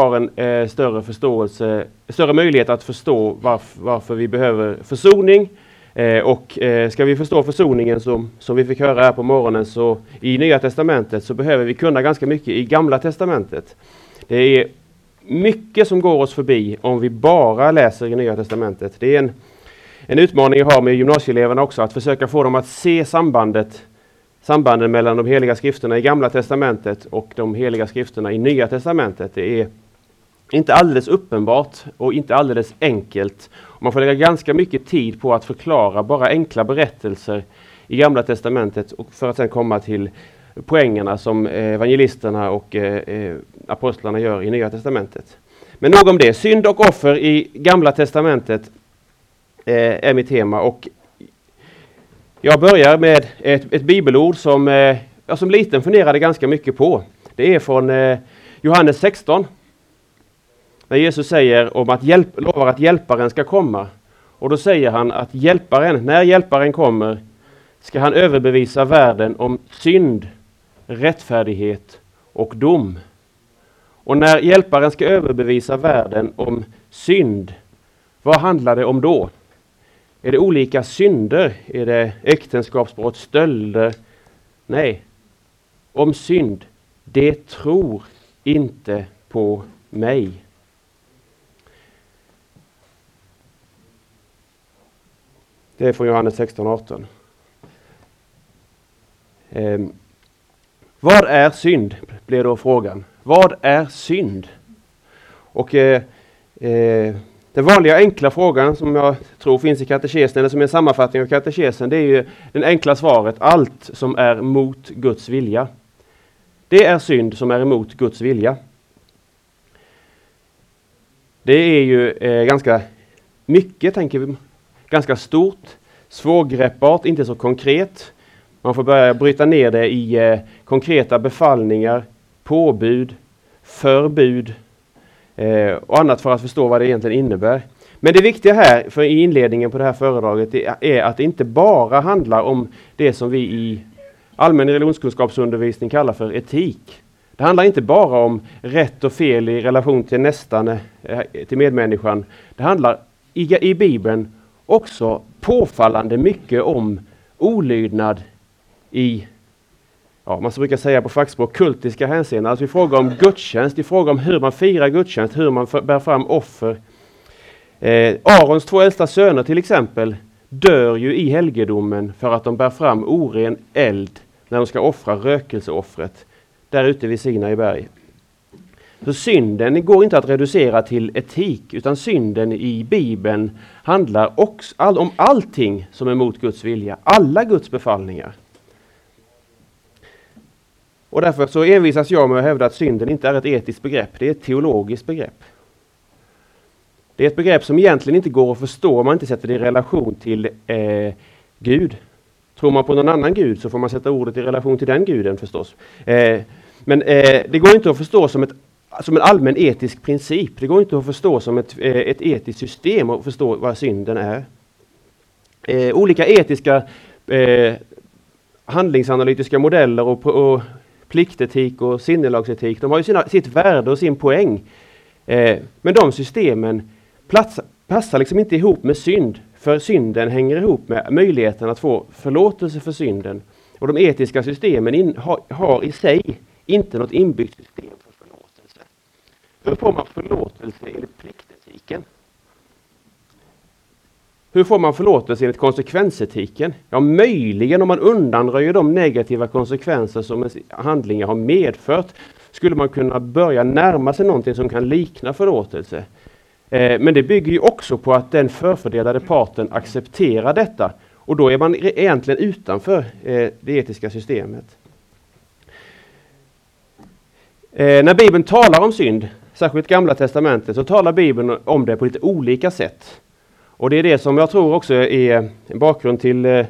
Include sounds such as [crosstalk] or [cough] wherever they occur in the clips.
har en eh, större förståelse, större möjlighet att förstå varf, varför vi behöver försoning. Eh, och eh, ska vi förstå försoningen som, som vi fick höra här på morgonen så i Nya Testamentet så behöver vi kunna ganska mycket i Gamla Testamentet. Det är mycket som går oss förbi om vi bara läser i Nya Testamentet. Det är en, en utmaning jag har med gymnasieeleverna också, att försöka få dem att se sambandet sambanden mellan de heliga skrifterna i Gamla Testamentet och de heliga skrifterna i Nya Testamentet. Det är inte alldeles uppenbart och inte alldeles enkelt. Man får lägga ganska mycket tid på att förklara bara enkla berättelser i Gamla Testamentet och för att sedan komma till poängerna som eh, evangelisterna och eh, eh, apostlarna gör i Nya Testamentet. Men nog om det. Synd och offer i Gamla Testamentet är mitt tema och jag börjar med ett, ett bibelord som jag som liten funderade ganska mycket på. Det är från Johannes 16. När Jesus säger om att hjälp, lovar att hjälparen ska komma. Och då säger han att hjälparen, när hjälparen kommer, ska han överbevisa världen om synd, rättfärdighet och dom. Och när hjälparen ska överbevisa världen om synd, vad handlar det om då? Är det olika synder? Är det äktenskapsbrott, stölder? Nej, om synd. Det tror inte på mig. Det är från Johannes 16 18. Um, vad är synd? blir då frågan. Vad är synd? Och eh, eh, Den vanliga enkla frågan som jag tror finns i katekesen, eller som är en sammanfattning av katekesen, det är ju det enkla svaret. Allt som är mot Guds vilja. Det är synd som är emot Guds vilja. Det är ju eh, ganska mycket, tänker vi, ganska stort, svårgreppbart, inte så konkret. Man får börja bryta ner det i eh, konkreta befallningar, påbud, förbud eh, och annat för att förstå vad det egentligen innebär. Men det viktiga här, för i inledningen på det här föredraget, är att det inte bara handlar om det som vi i allmän religionskunskapsundervisning kallar för etik. Det handlar inte bara om rätt och fel i relation till nästan, eh, till medmänniskan. Det handlar i, i Bibeln också påfallande mycket om olydnad i, ja, man brukar säga på fackspråk, kultiska hänseenden. Alltså i fråga om gudstjänst, i fråga om hur man firar gudstjänst, hur man bär fram offer. Eh, Arons två äldsta söner till exempel dör ju i helgedomen för att de bär fram oren eld när de ska offra rökelseoffret där ute vid Sinai berg. Så synden går inte att reducera till etik, utan synden i Bibeln handlar också om allting som är mot Guds vilja, alla Guds befallningar. Och därför så envisas jag med att hävda att synden inte är ett etiskt begrepp, det är ett teologiskt begrepp. Det är ett begrepp som egentligen inte går att förstå om man inte sätter det i relation till eh, Gud. Tror man på någon annan gud så får man sätta ordet i relation till den guden förstås. Eh, men eh, det går inte att förstå som, ett, som en allmän etisk princip. Det går inte att förstå som ett, eh, ett etiskt system och förstå vad synden är. Eh, olika etiska eh, handlingsanalytiska modeller och, och pliktetik och sinnelagsetik, de har ju sina, sitt värde och sin poäng. Eh, men de systemen plats, passar liksom inte ihop med synd, för synden hänger ihop med möjligheten att få förlåtelse för synden. Och de etiska systemen in, har, har i sig inte något inbyggt system. Hur får man förlåtelse enligt pliktetiken? Hur får man förlåtelse enligt konsekvensetiken? Ja, möjligen om man undanröjer de negativa konsekvenser som handlingar har medfört skulle man kunna börja närma sig någonting som kan likna förlåtelse. Eh, men det bygger ju också på att den förfördelade parten accepterar detta och då är man egentligen utanför eh, det etiska systemet. Eh, när Bibeln talar om synd, särskilt Gamla Testamentet, så talar Bibeln om det på lite olika sätt. Och det är det som jag tror också är en bakgrund till, eh,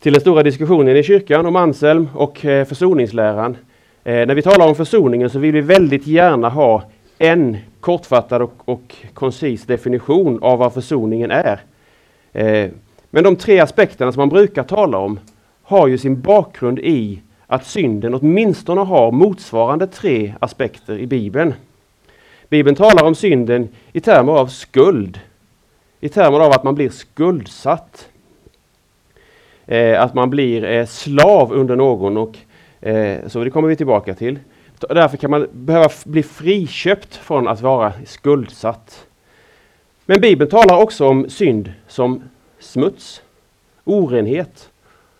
till den stora diskussionen i kyrkan om Anselm och eh, försoningsläran. Eh, när vi talar om försoningen så vill vi väldigt gärna ha en kortfattad och, och koncis definition av vad försoningen är. Men de tre aspekterna som man brukar tala om har ju sin bakgrund i att synden åtminstone har motsvarande tre aspekter i Bibeln. Bibeln talar om synden i termer av skuld. I termer av att man blir skuldsatt. Eh, att man blir eh, slav under någon. Och, eh, så det kommer vi tillbaka till. Därför kan man behöva bli friköpt från att vara skuldsatt. Men Bibeln talar också om synd som smuts, orenhet,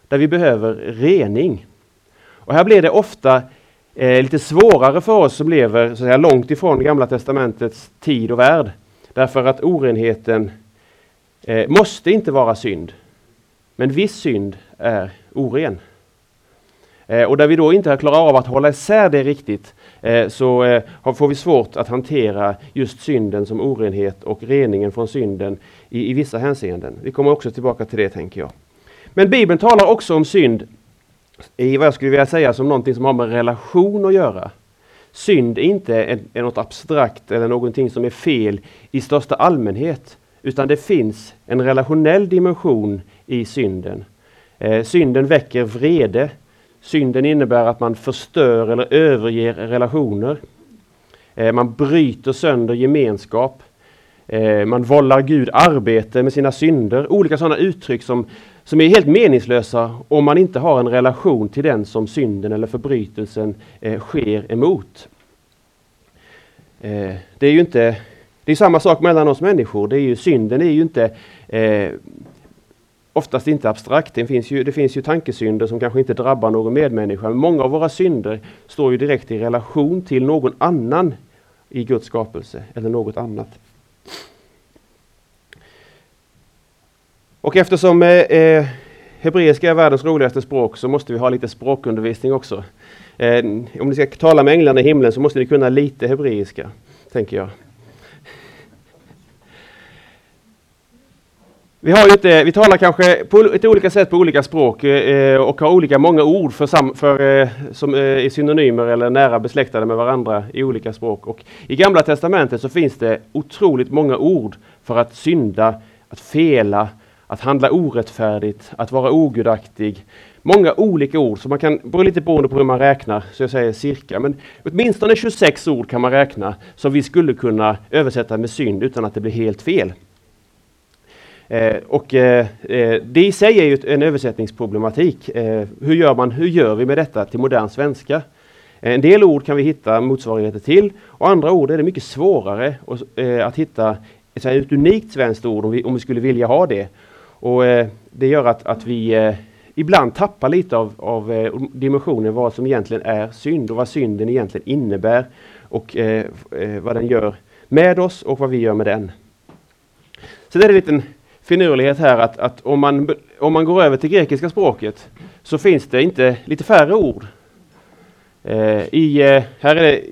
där vi behöver rening. Och här blir det ofta eh, lite svårare för oss som lever så att säga, långt ifrån Gamla Testamentets tid och värld. Därför att orenheten eh, måste inte vara synd. Men viss synd är oren. Eh, och där vi då inte klarar av att hålla isär det riktigt eh, så eh, får vi svårt att hantera just synden som orenhet och reningen från synden i, i vissa hänseenden. Vi kommer också tillbaka till det tänker jag. Men Bibeln talar också om synd i vad jag skulle vilja säga som någonting som har med relation att göra. Synd är inte en, är något abstrakt eller någonting som är fel i största allmänhet. Utan det finns en relationell dimension i synden. Eh, synden väcker vrede. Synden innebär att man förstör eller överger relationer. Eh, man bryter sönder gemenskap. Eh, man vållar Gud arbete med sina synder. Olika sådana uttryck som, som är helt meningslösa om man inte har en relation till den som synden eller förbrytelsen eh, sker emot. Eh, det är ju inte det är samma sak mellan oss människor. Det är ju, synden är ju inte eh, oftast inte abstrakt. Det finns, ju, det finns ju tankesynder som kanske inte drabbar någon medmänniska. Men många av våra synder står ju direkt i relation till någon annan i Guds skapelse eller något annat. Och eftersom eh, eh, hebreiska är världens roligaste språk så måste vi ha lite språkundervisning också. Eh, om ni ska tala med änglarna i himlen så måste ni kunna lite hebreiska, tänker jag. Vi, har inte, eh, vi talar kanske på ett olika sätt på olika språk eh, eh, och har olika många ord för sam, för, eh, som eh, är synonymer eller nära besläktade med varandra i olika språk. Och I Gamla Testamentet så finns det otroligt många ord för att synda, att fela, att handla orättfärdigt, att vara ogudaktig. Många olika ord, så man kan, beror lite beroende på hur man räknar, så jag säger cirka, men åtminstone 26 ord kan man räkna som vi skulle kunna översätta med synd utan att det blir helt fel. Eh, och eh, eh det i sig är ju en översättningsproblematik. Eh, hur, gör man, hur gör vi med detta till modern svenska? Eh, en del ord kan vi hitta motsvarigheter till och andra ord är det mycket svårare eh, att hitta ett, ett unikt svenskt ord om vi, om vi skulle vilja ha det. Och eh, Det gör att, att vi eh, ibland tappar lite av, av eh, dimensionen vad som egentligen är synd och vad synden egentligen innebär och eh, vad den gör med oss och vad vi gör med den. Så det är en liten finurlighet här att, att om, man, om man går över till grekiska språket så finns det inte lite färre ord. Eh, i, eh, här är det,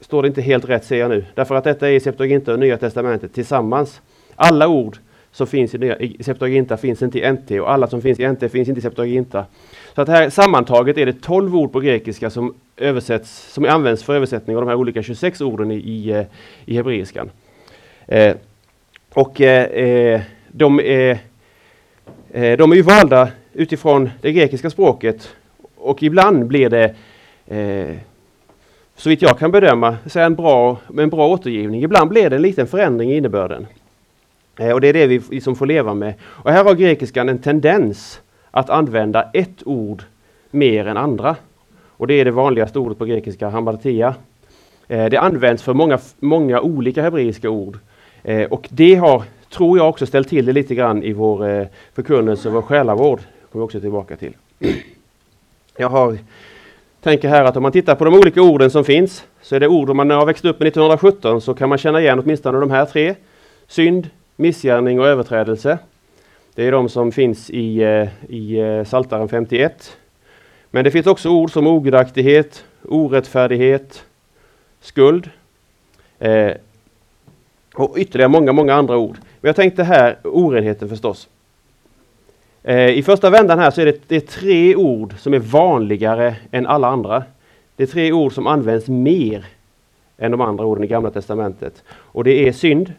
står det inte helt rätt ser jag nu, därför att detta är i Septuaginta och Nya Testamentet tillsammans. Alla ord som finns i, nya, i Septuaginta finns inte i NT och alla som finns i NT finns inte i Septuaginta. Så att här sammantaget är det 12 ord på grekiska som, översätts, som används för översättning av de här olika 26 orden i, i, eh, i hebreiskan. Eh, och eh, eh, de, är, eh, de är ju valda utifrån det grekiska språket och ibland blir det eh, så vitt jag kan bedöma så en bra, en bra återgivning. Ibland blir det en liten förändring i innebörden. Eh, och det är det vi liksom får leva med. Och här har grekiskan en tendens att använda ett ord mer än andra. Och det är det vanligaste ordet på grekiska, hamartia. Eh, det används för många, många olika hebreiska ord. Eh, och det har, tror jag, också ställt till det lite grann i vår eh, förkunnelse och vår själavård. Det kommer vi också tillbaka till. [clears throat] Jag har, tänker här att om man tittar på de olika orden som finns så är det ord, om man har växt upp med 1917 så kan man känna igen åtminstone de här tre. Synd, missgärning och överträdelse. Det är de som finns i, eh, i eh, Saltaren 51. Men det finns också ord som ogudaktighet, orättfärdighet, skuld. Eh, och ytterligare många, många andra ord. Men jag tänkte här orenheten förstås. Eh, I första vändan här så är det, det är tre ord som är vanligare än alla andra. Det är tre ord som används mer än de andra orden i Gamla Testamentet. Och det är synd,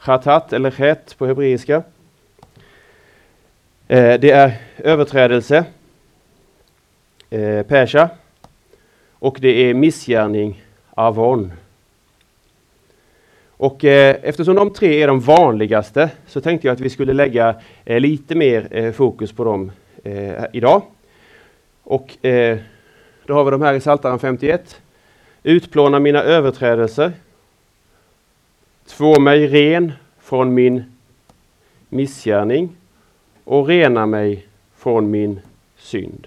chatat eller chet på hebreiska. Eh, det är överträdelse, eh, pesha. Och det är missgärning, avon. Och eh, eftersom de tre är de vanligaste så tänkte jag att vi skulle lägga eh, lite mer eh, fokus på dem eh, idag. Och eh, då har vi de här i Psaltaren 51. Utplåna mina överträdelser. Två mig ren från min missgärning och rena mig från min synd.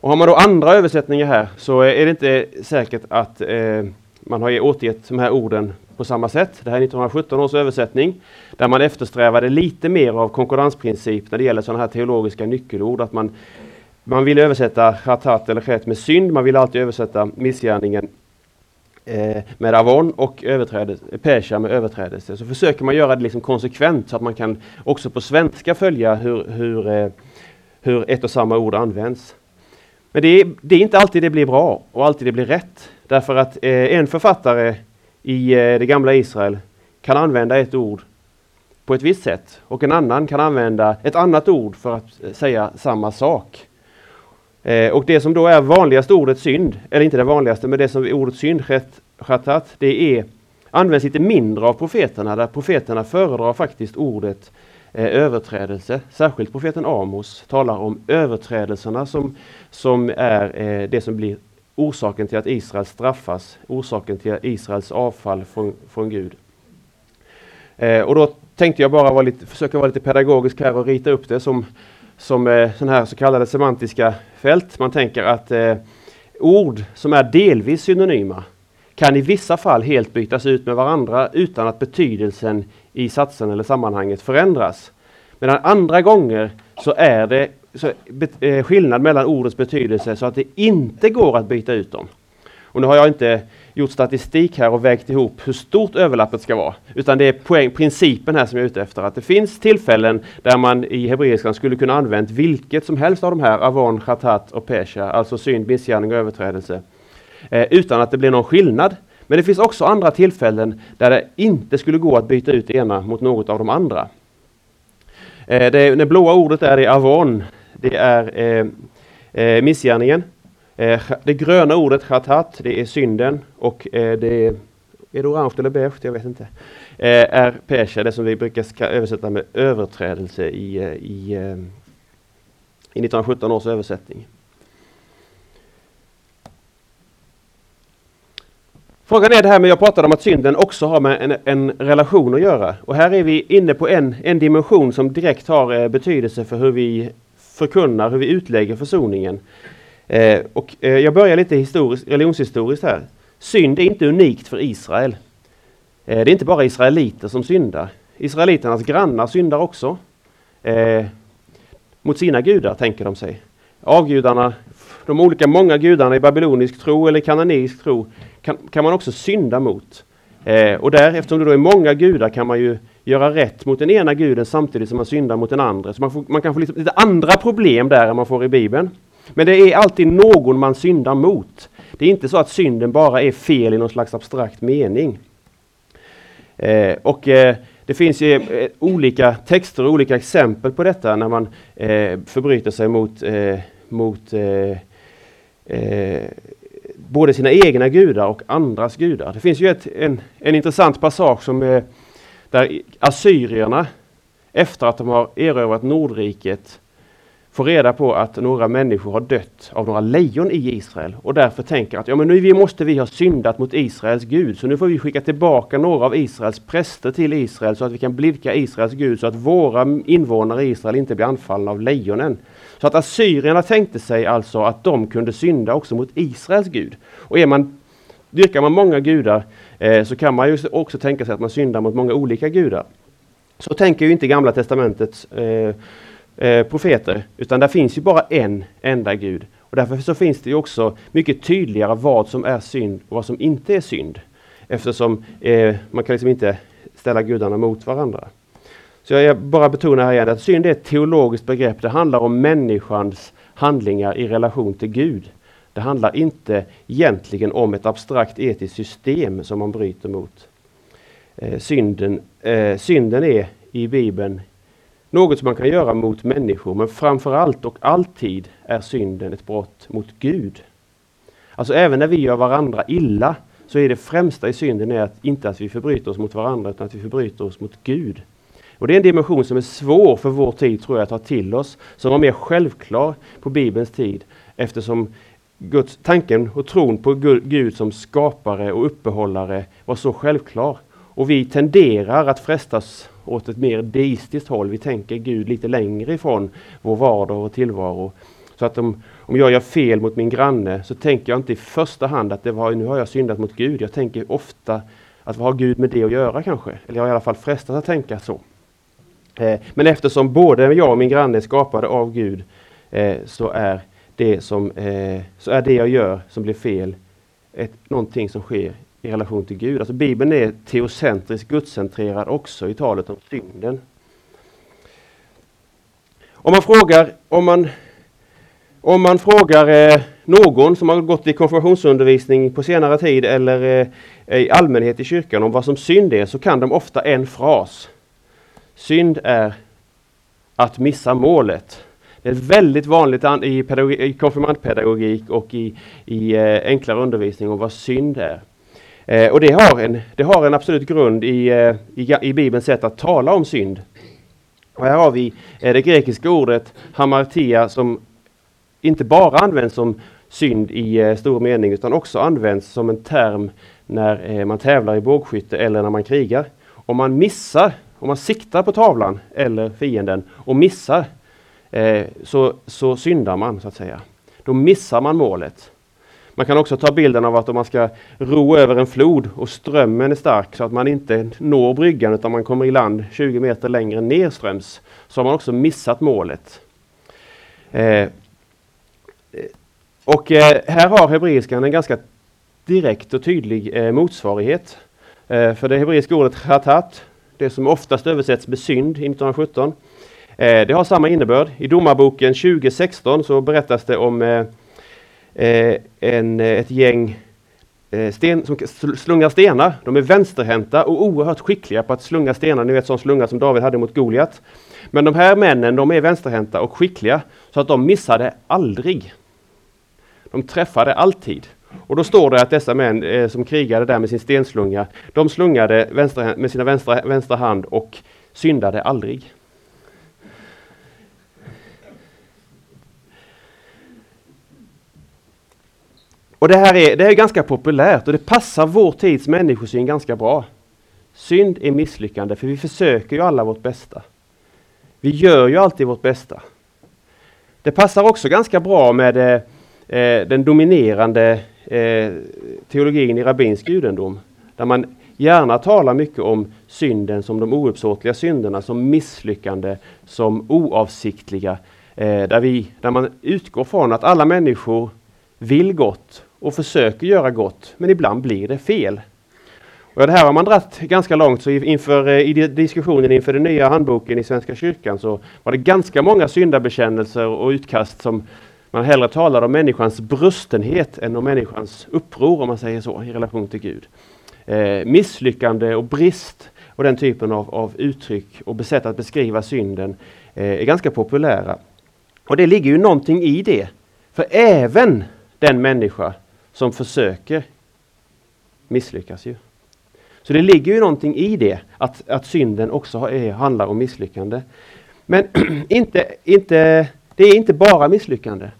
Och har man då andra översättningar här så är det inte säkert att eh, man har återgett de här orden på samma sätt. Det här är 1917 års översättning där man eftersträvade lite mer av konkurrensprincip när det gäller sådana här teologiska nyckelord. Att man, man vill översätta hatat eller chet med synd, man vill alltid översätta missgärningen Eh, med avon och pesha med överträdelse. Så försöker man göra det liksom konsekvent så att man kan också på svenska följa hur, hur, eh, hur ett och samma ord används. Men det är, det är, inte alltid det blir bra och alltid det blir rätt. Därför att eh, en författare i eh, det gamla Israel kan använda ett ord på ett visst sätt och en annan kan använda ett annat ord för att eh, säga samma sak. Eh, och det som då är vanligaste ordet synd, eller inte det vanligaste, men det som är ordet synd, chatat, det är, används lite mindre av profeterna, där profeterna föredrar faktiskt ordet eh, överträdelse. Särskilt profeten Amos talar om överträdelserna som, som är eh, det som blir orsaken till att Israel straffas, orsaken till Israels avfall från, från Gud. Eh, och då tänkte jag bara vara lite, försöka vara lite pedagogisk här och rita upp det som, som eh, sådana här så kallade semantiska fält. Man tänker att eh, ord som är delvis synonyma kan i vissa fall helt bytas ut med varandra utan att betydelsen i satsen eller sammanhanget förändras. Medan andra gånger så är det så, eh, skillnad mellan ordens betydelse så att det inte går att byta ut dem. Och nu har jag inte gjort statistik här och vägt ihop hur stort överlappet ska vara. Utan det är poäng, principen här som jag är ute efter. Att det finns tillfällen där man i hebreiskan skulle kunna använt vilket som helst av de här avon, chatat och pesha, alltså synd, missgärning och överträdelse. Eh, utan att det blir någon skillnad. Men det finns också andra tillfällen där det inte skulle gå att byta ut det ena mot något av de andra. Eh, det, det blåa ordet är i avon, det är eh, eh, missgärningen. Eh, det gröna ordet chatat, det är synden och eh, det är, är det orange eller beige? Jag vet inte. Eh, är pesha, det som vi brukar översätta med överträdelse i, eh, i, eh, i 1917 års översättning. Frågan är det här med, jag pratade om att synden också har med en, en, relation att göra. Och här är vi inne på en, en dimension som direkt har eh, betydelse för hur vi förkunnar, hur vi utlägger försoningen. Eh, och eh, jag börjar lite historiskt, religionshistoriskt här. Synd är inte unikt för Israel. Eh, det är inte bara israeliter som syndar. Israeliternas grannar syndar också. Eh, mot sina gudar, tänker de sig. Avgudarna, de olika många gudarna i babylonisk tro eller kananeisk tro kan, kan man också synda mot. Eh, och där, eftersom det då är många gudar, kan man ju göra rätt mot den ena guden samtidigt som man syndar mot den andra. Så man, får, man kan få lite, lite andra problem där än man får i Bibeln. Men det är alltid någon man syndar mot. Det är inte så att synden bara är fel i någon slags abstrakt mening. Eh, och eh, det finns ju eh, olika texter och olika exempel på detta när man eh, förbryter sig mot, eh, mot eh, eh både sina egna gudar och andras gudar. Det finns ju ett, en, en intressant passage som eh, där assyrierna efter att de har erövrat Nordriket får reda på att några människor har dött av några lejon i Israel och därför tänker att ja, men nu måste vi ha syndat mot Israels Gud så nu får vi skicka tillbaka några av Israels präster till Israel så att vi kan blidka Israels Gud så att våra invånare i Israel inte blir anfallna av lejonen. Så att assyrierna tänkte sig alltså att de kunde synda också mot Israels Gud. Och är man, dyrkar man många gudar eh, så kan man ju också tänka sig att man syndar mot många olika gudar. Så tänker ju inte Gamla Testamentets eh, eh, profeter, utan där finns ju bara en enda Gud. Och därför så finns det ju också mycket tydligare vad som är synd och vad som inte är synd. Eftersom eh, man kan liksom inte ställa gudarna mot varandra. Så jag bara betonar här igen att synd är ett teologiskt begrepp. Det handlar om människans handlingar i relation till Gud. Det handlar inte egentligen om ett abstrakt etiskt system som man bryter mot. Eh, synden, eh, synden är i Bibeln något som man kan göra mot människor, men framförallt och alltid är synden ett brott mot Gud. Alltså även när vi gör varandra illa så är det främsta i synden är att, inte att vi förbryter oss mot varandra utan att vi förbryter oss mot Gud. Och Det är en dimension som är svår för vår tid tror jag att ta till oss, som var mer självklar på Bibelns tid eftersom Guds, tanken och tron på Gud som skapare och uppehållare var så självklar. Och vi tenderar att frestas åt ett mer deistiskt håll. Vi tänker Gud lite längre ifrån vår vardag och tillvaro. Så att om, om jag gör fel mot min granne så tänker jag inte i första hand att det var, nu har jag syndat mot Gud. Jag tänker ofta att vad har Gud med det att göra kanske? Eller jag har i alla fall frestats att tänka så. Eh, men eftersom både jag och min granne är skapade av Gud eh, så, är det som, eh, så är det jag gör som blir fel ett, någonting som sker i relation till Gud. Alltså Bibeln är teocentrisk, gudscentrerad också i talet om synden. Om man frågar, om man, om man frågar eh, någon som har gått i konfirmationsundervisning på senare tid eller eh, i allmänhet i kyrkan om vad som synd är så kan de ofta en fras. Synd är att missa målet. Det är väldigt vanligt i, i konfirmandpedagogik och i, i eh, enklare undervisning om vad synd är. Eh, och det har, en, det har en absolut grund i, eh, i, i Bibelns sätt att tala om synd. Och här har vi eh, det grekiska ordet hamartia som inte bara används som synd i eh, stor mening utan också används som en term när eh, man tävlar i bågskytte eller när man krigar. Om man missar, om man siktar på tavlan eller fienden och missar eh, så, så syndar man så att säga. Då missar man målet. Man kan också ta bilden av att om man ska ro över en flod och strömmen är stark så att man inte når bryggan utan man kommer i land 20 meter längre nerströms så har man också missat målet. Eh, eh, och eh, här har hebreiskan en ganska direkt och tydlig eh, motsvarighet. Eh, för det hebreiska ordet chatat, det som oftast översätts med synd i 1917, eh, det har samma innebörd. I Domarboken 2016 så berättas det om Eh, Eh, en, eh, ett gäng eh, sten, som slungar stenar. De är vänsterhänta och oerhört skickliga på att slunga stenar. Ni vet sån slunga som David hade mot Goliat. Men de här männen de är vänsterhänta och skickliga så att de missade aldrig. De träffade alltid. Och då står det att dessa män eh, som krigade där med sin stenslunga, de slungade vänster, med sina vänstra, vänstra hand och syndade aldrig. Och det här är, det är ganska populärt och det passar vår tids människosyn ganska bra. Synd är misslyckande för vi försöker ju alla vårt bästa. Vi gör ju alltid vårt bästa. Det passar också ganska bra med eh, eh, den dominerande eh, teologin i rabbinsk judendom. Där man gärna talar mycket om synden som de ouppsåtliga synderna, som misslyckande, som oavsiktliga. Eh, där, vi, där man utgår från att alla människor vill gott och försöker göra gott, men ibland blir det fel. Och det här har man dratt ganska långt, så inför, eh, i diskussionen inför den nya handboken i Svenska kyrkan så var det ganska många syndabekännelser och utkast som man hellre talade om människans brustenhet än om människans uppror, om man säger så, i relation till Gud. Eh, misslyckande och brist och den typen av, av uttryck och sätt att beskriva synden eh, är ganska populära. Och det ligger ju någonting i det. För även den människa som försöker misslyckas ju. Så det ligger ju någonting i det, att, att synden också är, handlar om misslyckande. Men [clears throat] inte, inte, det är inte bara misslyckande.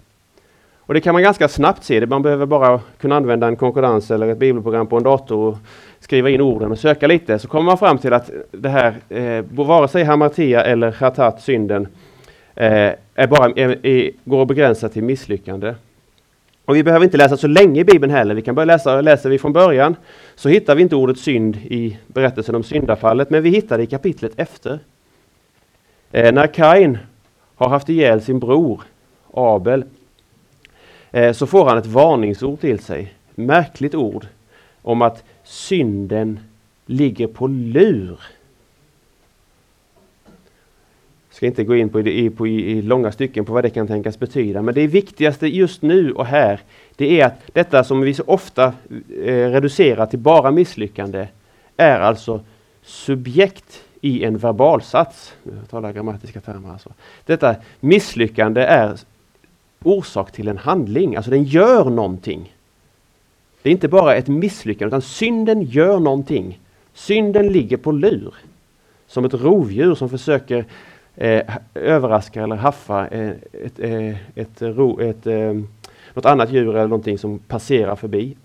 Och det kan man ganska snabbt se. Man behöver bara kunna använda en konkurrens eller ett bibelprogram på en dator och skriva in orden och söka lite. Så kommer man fram till att det här, eh, vare sig hamartia eller chatat, synden, eh, är bara, är, är, går att begränsa till misslyckande. Och vi behöver inte läsa så länge i Bibeln heller. Vi kan börja läsa, läser vi från början så hittar vi inte ordet synd i berättelsen om syndafallet, men vi hittar det i kapitlet efter. Eh, när Kain har haft ihjäl sin bror Abel eh, så får han ett varningsord till sig. Märkligt ord om att synden ligger på lur ska inte gå in på, i, på i, i, långa stycken på vad det kan tänkas betyda. Men det viktigaste just nu och här, det är att detta som vi så ofta eh, reducerar till bara misslyckande, är alltså subjekt i en verbalsats. Nu talar jag grammatiska termer. Alltså. Detta misslyckande är orsak till en handling, alltså den gör någonting. Det är inte bara ett misslyckande, utan synden gör någonting. Synden ligger på lur. Som ett rovdjur som försöker eh, överraska eller haffa eh, ett, eh, ett, ro, ett, eh, något annat djur eller någonting som passerar förbi.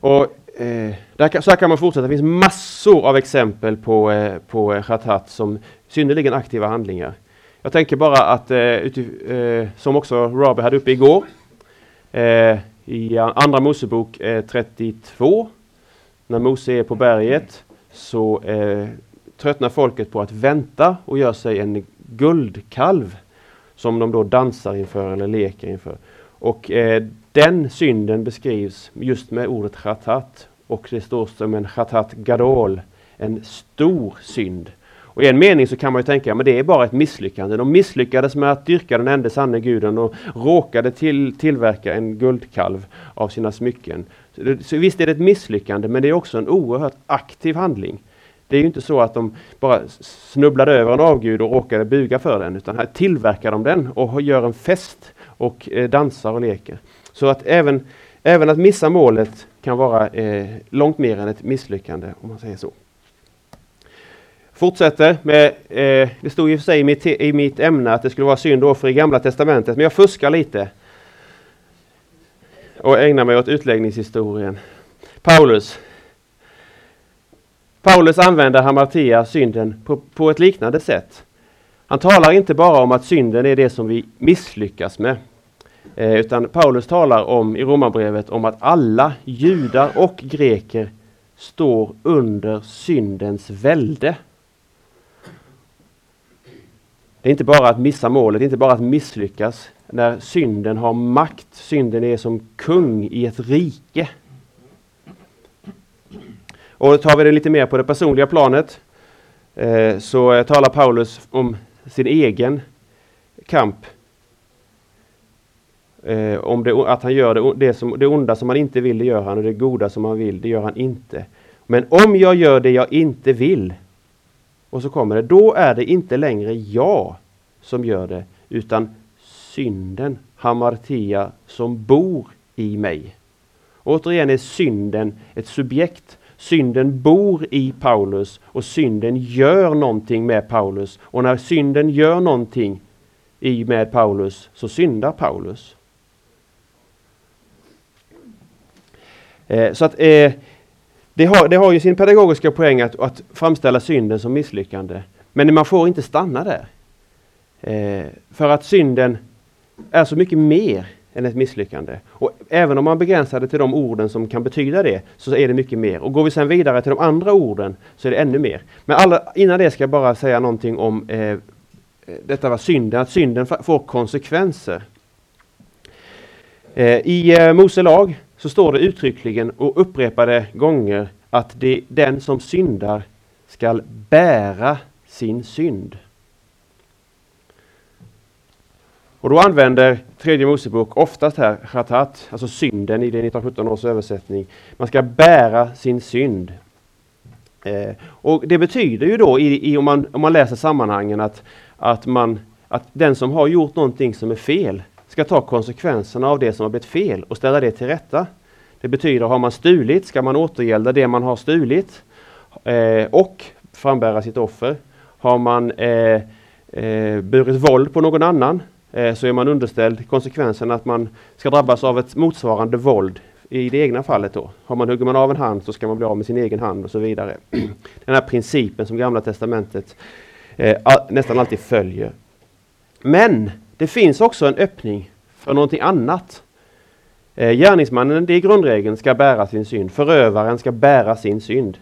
Och, eh, där, så här kan man fortsätta. Det finns massor av exempel på, eh, på eh, khatat som synnerligen aktiva handlingar. Jag tänker bara att, eh, utif, eh, som också Robert hade uppe igår, eh, i Andra Mosebok eh, 32, när Mose är på berget, så eh, tröttnar folket på att vänta och gör sig en guldkalv som de då dansar inför eller leker inför. Och eh, den synden beskrivs just med ordet chatat och det står som en chatat gadol, en stor synd. Och i en mening så kan man ju tänka, att det är bara ett misslyckande. De misslyckades med att dyrka den enda sanne guden och råkade till, tillverka en guldkalv av sina smycken. Så, så visst är det ett misslyckande, men det är också en oerhört aktiv handling. Det är ju inte så att de bara snubblade över en avgud och råkade buga för den, utan här tillverkar de den och gör en fest och eh, dansar och leker. Så att även, även att missa målet kan vara eh, långt mer än ett misslyckande, om man säger så. Fortsätter med, eh, det stod i och för sig i mitt, i mitt ämne att det skulle vara synd och offer i Gamla Testamentet, men jag fuskar lite och ägnar mig åt utläggningshistorien. Paulus. Paulus använder hamartia, synden, på, på ett liknande sätt. Han talar inte bara om att synden är det som vi misslyckas med. Eh, utan Paulus talar om i Romarbrevet om att alla judar och greker står under syndens välde. Det är inte bara att missa målet, inte bara att misslyckas. När synden har makt, synden är som kung i ett rike. Och tar vi det lite mer på det personliga planet eh, så eh, talar Paulus om sin egen kamp. Eh, om det, att han gör det, det, som, det onda som han inte vill, det gör han och det goda som han vill, det gör han inte. Men om jag gör det jag inte vill, och så kommer det, då är det inte längre jag som gör det, utan synden, hamartia, som bor i mig. Återigen är synden ett subjekt. Synden bor i Paulus och synden gör någonting med Paulus. Och när synden gör någonting i med Paulus så syndar Paulus. Eh, så att eh, det har, det har ju sin pedagogiska poäng att, att framställa synden som misslyckande. Men man får inte stanna där. Eh, för att synden är så mycket mer än ett misslyckande. Och även om man begränsar det till de orden som kan betyda det, så är det mycket mer. Och går vi sedan vidare till de andra orden, så är det ännu mer. Men alla, innan det ska jag bara säga någonting om eh, eh detta var synden, att synden får konsekvenser. Eh, I eh, Mose lag så står det uttryckligen och upprepade gånger att det, den som syndar skall bära sin synd. Och då använder tredje Mosebok oftast här chatat, alltså synden i det 1917 års översättning. Man ska bära sin synd. Eh, och Det betyder ju då, i, i, om, man, om man läser sammanhangen, att, att, man, att den som har gjort någonting som är fel ska ta konsekvenserna av det som har blivit fel och ställa det till rätta. Det betyder, har man stulit ska man återgälda det man har stulit eh, och frambära sitt offer. Har man eh, eh, burit våld på någon annan Eh, så är man underställd konsekvensen att man ska drabbas av ett motsvarande våld i det egna fallet då. Har man, hugger man av en hand så ska man bli av med sin egen hand och så vidare. [clears throat] Den här principen som Gamla Testamentet eh, nästan alltid följer. Men det finns också en öppning för någonting annat. Eh, gärningsmannen, det är grundregeln, ska bära sin synd. Förövaren ska bära sin synd.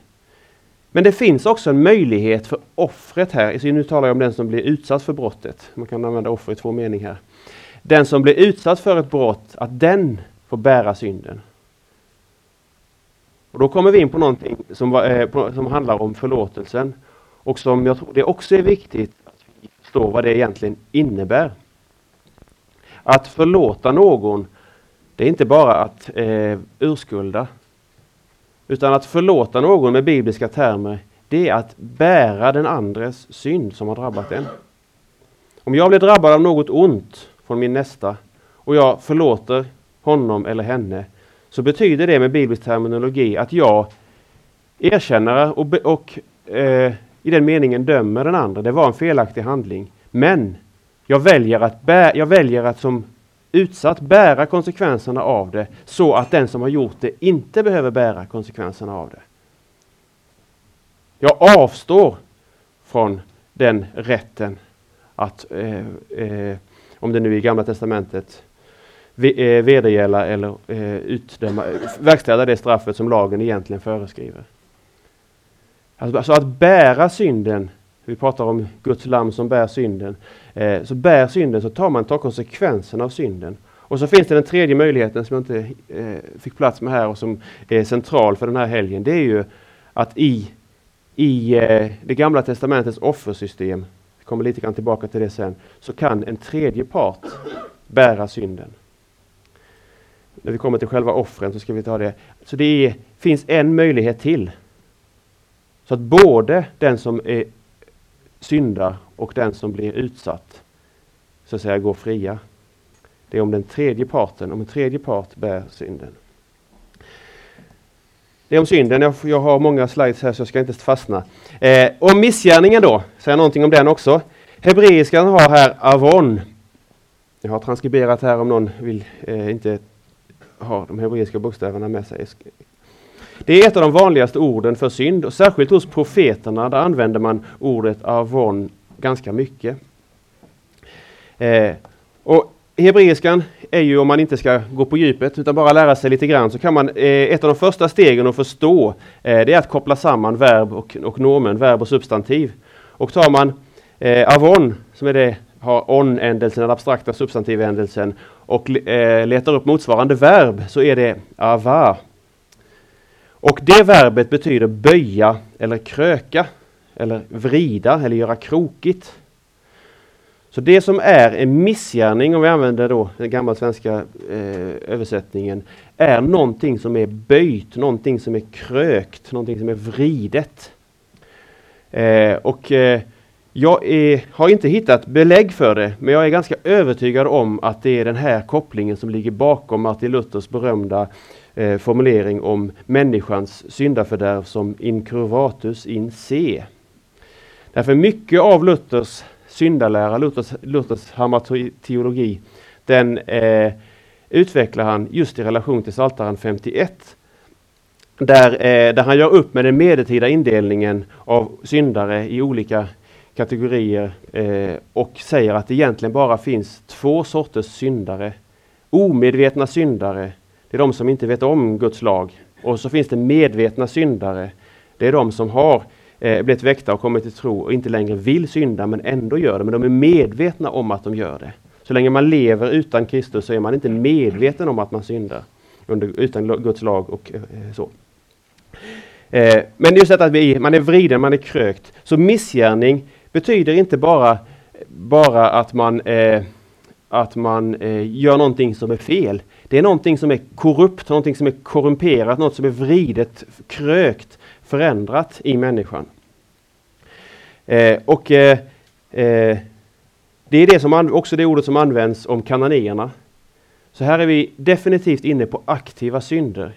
Men det finns också en möjlighet för offret här, så nu talar jag om den som blir utsatt för brottet. Man kan använda offer i två meningar. Den som blir utsatt för ett brott, att den får bära synden. Och Då kommer vi in på någonting som, eh, på, som handlar om förlåtelsen. Och som jag tror det också är viktigt att vi förstår vad det egentligen innebär. Att förlåta någon, det är inte bara att eh, urskulda, utan att förlåta någon med bibliska termer, det är att bära den andres synd som har drabbat en. Om jag blir drabbad av något ont från min nästa och jag förlåter honom eller henne, så betyder det med biblisk terminologi att jag erkänner och, och eh, i den meningen dömer den andra. Det var en felaktig handling. Men jag väljer att, bä, jag väljer att som utsatt bära konsekvenserna av det så att den som har gjort det inte behöver bära konsekvenserna av det. Jag avstår från den rätten att, eh, eh, om det nu är i Gamla Testamentet, eh, vedergälla eller eh, utdöma, verkställa det straffet som lagen egentligen föreskriver. Alltså, alltså att bära synden, vi pratar om Guds lamm som bär synden, eh, så bär synden så tar man tar konsekvenserna av synden. Och så finns det den tredje möjligheten som jag inte eh, fick plats med här och som är central för den här helgen. Det är ju att i, i eh, det gamla testamentets offersystem, vi kommer lite grann tillbaka till det sen, så kan en tredje part bära synden. När vi kommer till själva offren så ska vi ta det. Så det är, finns en möjlighet till. Så att både den som är syndar och den som blir utsatt så att säga går fria. Det är om den tredje parten, om en tredje part bär synden. Det är om synden. Jag, jag har många slides här så jag ska inte fastna. Eh, om missgärningen då, säga någonting om den också. Hebreiskan har här avon. Jag har transkriberat här om någon vill eh, inte ha de hebreiska bokstäverna med sig. Det är ett av de vanligaste orden för synd och särskilt hos profeterna där använder man ordet avon ganska mycket. Eh, och Hebreiskan är ju, om man inte ska gå på djupet utan bara lära sig lite grann, så kan man, eh, ett av de första stegen att förstå, eh, det är att koppla samman verb och, och nomen, verb och substantiv. Och tar man eh, avon, som är det, har on-ändelsen, den abstrakta substantivändelsen, och eh, letar upp motsvarande verb, så är det ava. Och det verbet betyder böja eller kröka, eller vrida eller göra krokigt. Så det som är en missgärning, om vi använder då den gamla svenska eh, översättningen, är någonting som är böjt, någonting som är krökt, någonting som är vridet. Eh, och eh, jag är, har inte hittat belägg för det, men jag är ganska övertygad om att det är den här kopplingen som ligger bakom Martin Luthers berömda eh, formulering om människans syndafördärv som incurvatus in se. Därför mycket av Luthers syndalära, Luthers, Luthers teologi, den eh, utvecklar han just i relation till Psaltaren 51. Där, eh, där han gör upp med den medeltida indelningen av syndare i olika kategorier eh, och säger att det egentligen bara finns två sorters syndare. Omedvetna syndare, det är de som inte vet om Guds lag. Och så finns det medvetna syndare. Det är de som har eh, blivit väckta och kommit till tro och inte längre vill synda men ändå gör det. Men de är medvetna om att de gör det. Så länge man lever utan Kristus så är man inte medveten om att man syndar under, utan Guds lag och eh, så. Eh, men just detta att vi, man är vriden, man är krökt. Så missgärning betyder inte bara, bara att man, eh, att man eh, gör någonting som är fel. Det är någonting som är korrupt, någonting som är korrumperat, något som är vridet, krökt, förändrat i människan. Eh, och eh, eh, Det är det som också det ordet som används om kananéerna. Så här är vi definitivt inne på aktiva synder.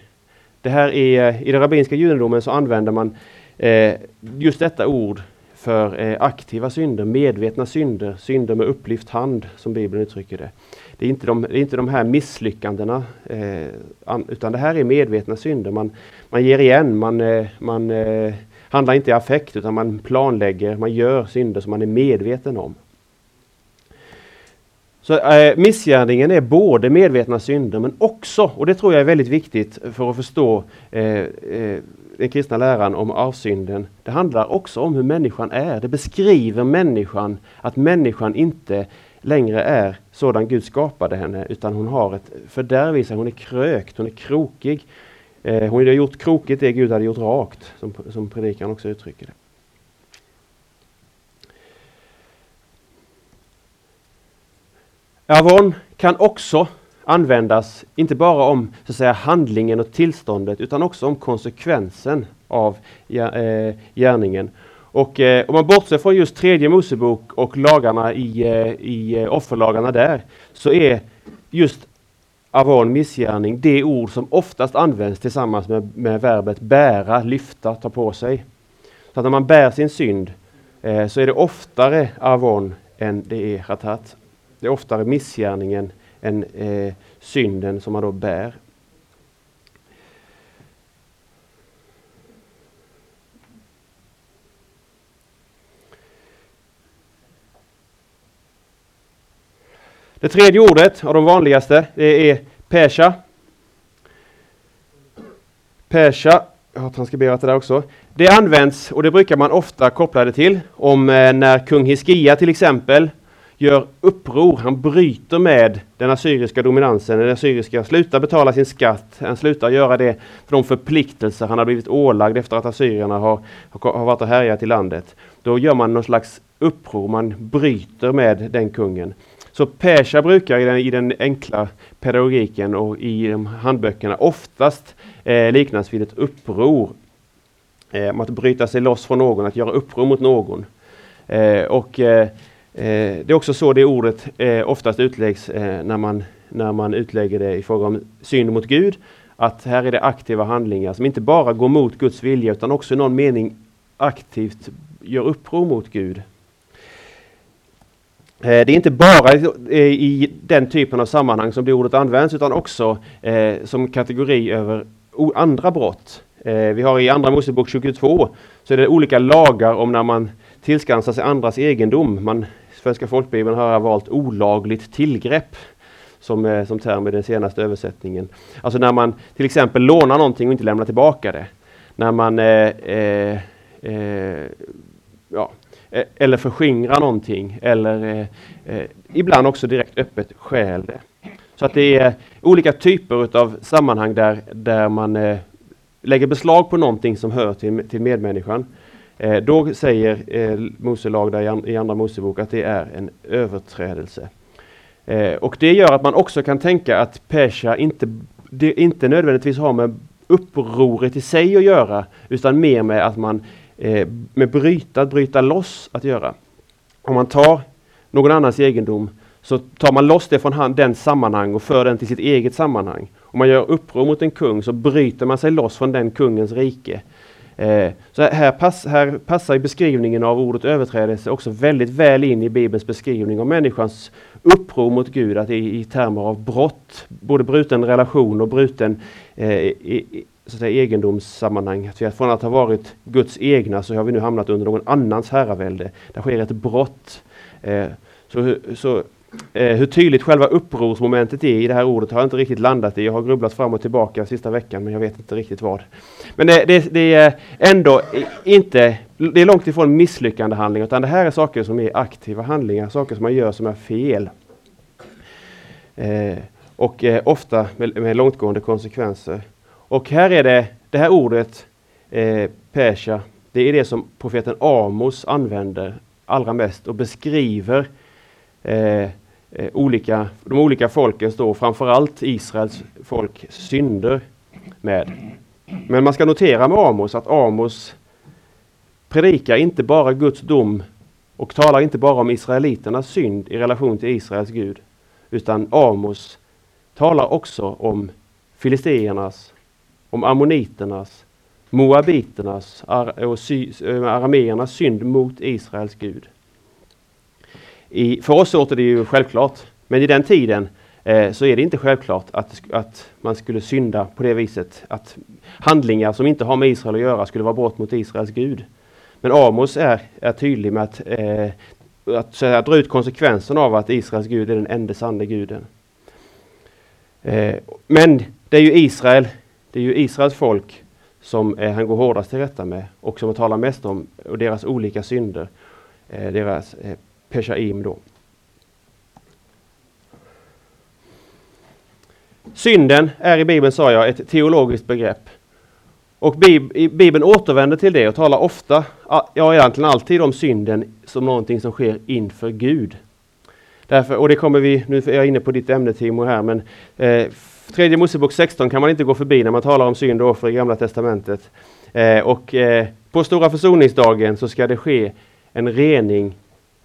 Det här är, eh, I den rabbinska judendomen så använder man eh, just detta ord för eh, aktiva synder, medvetna synder, synder med upplyft hand som Bibeln uttrycker det. Det är inte de, det är inte de här misslyckandena, eh, utan det här är medvetna synder. Man, man ger igen, man, eh, man eh, handlar inte i affekt utan man planlägger, man gör synder som man är medveten om. Så eh, Missgärningen är både medvetna synder men också, och det tror jag är väldigt viktigt för att förstå eh, eh, den kristna läran om avsynden. Det handlar också om hur människan är. Det beskriver människan, att människan inte längre är sådan Gud skapade henne utan hon har ett fördärv i sig. Hon är krökt, hon är krokig. Eh, hon har gjort krokigt det Gud hade gjort rakt, som, som predikan också uttrycker det. Avon kan också användas, inte bara om så att säga, handlingen och tillståndet, utan också om konsekvensen av eh, gärningen. Och eh, om man bortser från just tredje Mosebok och lagarna i, eh, i eh, offerlagarna där, så är just avon, missgärning, det ord som oftast används tillsammans med, med verbet bära, lyfta, ta på sig. Så att när man bär sin synd eh, så är det oftare avon än det är ratat. Det är oftare missgärningen än eh, synden som man då bär. Det tredje ordet av de vanligaste, det är pesha. Pesha, jag har transkriberat det där också. Det används, och det brukar man ofta koppla det till, om eh, när kung Hiskia till exempel gör uppror, han bryter med den assyriska dominansen, den assyriska slutar betala sin skatt, han slutar göra det för de förpliktelser han har blivit ålagd efter att assyrierna har, har varit och härjat i landet. Då gör man någon slags uppror, man bryter med den kungen. Så Pesha brukar i den, i den, enkla pedagogiken och i de handböckerna oftast eh, liknas vid ett uppror. Eh, att bryta sig loss från någon, att göra uppror mot någon. Eh, och eh, eh, Det är också så det ordet eh, oftast utläggs eh, när, man, när man utlägger det i fråga om synd mot Gud. Att här är det aktiva handlingar som inte bara går mot Guds vilja utan också i någon mening aktivt gör uppror mot Gud. Eh, det är inte bara i den typen av sammanhang som det ordet används utan också eh, som kategori över andra brott. Eh, vi har i Andra Mosebok 22 så är det olika lagar om när man tillskansar sig andras egendom. Man, Svenska folkbibeln har valt olagligt tillgrepp som, som term i den senaste översättningen. Alltså när man till exempel lånar någonting och inte lämnar tillbaka det. När man eh, eh, ja, Eh, eller förskingra någonting eller eh, eh, ibland också direkt öppet stjäl det. Så att det är olika typer av sammanhang där, där man eh, lägger beslag på någonting som hör till, till medmänniskan. Eh, då säger eh, Moselag där i, i Andra Mosebok att det är en överträdelse. Eh, och det gör att man också kan tänka att Pesha inte, det inte nödvändigtvis har med upproret i sig att göra utan mer med att man eh, med bryta, att bryta loss att göra. Om man tar någon annans egendom så tar man loss det från han, den sammanhang och för den till sitt eget sammanhang. Om man gör uppror mot en kung så bryter man sig loss från den kungens rike. Eh, så här, pass, här passar beskrivningen av ordet överträdelse också väldigt väl in i Bibelns beskrivning av människans uppror mot Gud, att i, i termer av brott, både bruten relation och bruten eh, i, så att säga, egendomssammanhang. Att vi från att ha varit Guds egna så har vi nu hamnat under någon annans herravälde. Det sker ett brott. Eh, så, så eh, hur tydligt själva upprorsmomentet är i det här ordet har jag inte riktigt landat i. Jag har grubblat fram och tillbaka sista veckan men jag vet inte riktigt vad. Men det, det, det är ändå inte, det är långt ifrån misslyckande handling utan det här är saker som är aktiva handlingar, saker som man gör som är fel. Eh, och eh, ofta med, med långtgående konsekvenser. Och här är det, det här ordet eh, Pesha, det är det som profeten Amos använder allra mest och beskriver eh, eh, olika, de olika folkens, då, framförallt Israels folk, synder med. Men man ska notera med Amos att Amos predikar inte bara Guds dom och talar inte bara om israeliternas synd i relation till Israels Gud. Utan Amos talar också om filisteernas om ammoniternas, moabiternas och eh, arameernas synd mot Israels Gud. I, för oss låter det ju självklart, men i den tiden eh, så är det inte självklart att, att man skulle synda på det viset. Att handlingar som inte har med Israel att göra skulle vara brott mot Israels Gud. Men Amos är, är tydlig med att, eh, att, säga, dra ut konsekvenserna av att Israels Gud är den enda sanne guden. Eh, men det är ju Israel det är ju Israels folk som eh, han går hårdast till rätta med och som han talar mest om och deras olika synder. Eh, deras eh, peshaim då. Synden är i Bibeln, sa jag, ett teologiskt begrepp. Och Bibeln återvänder till det och talar ofta, ja egentligen alltid om synden som någonting som sker inför Gud. Därför, och det kommer vi, nu är jag inne på ditt ämne Timo här, men eh, Tredje Mosebok 16 kan man inte gå förbi när man talar om synd och offer i Gamla Testamentet. Eh, och eh, på Stora försoningsdagen så ska det ske en rening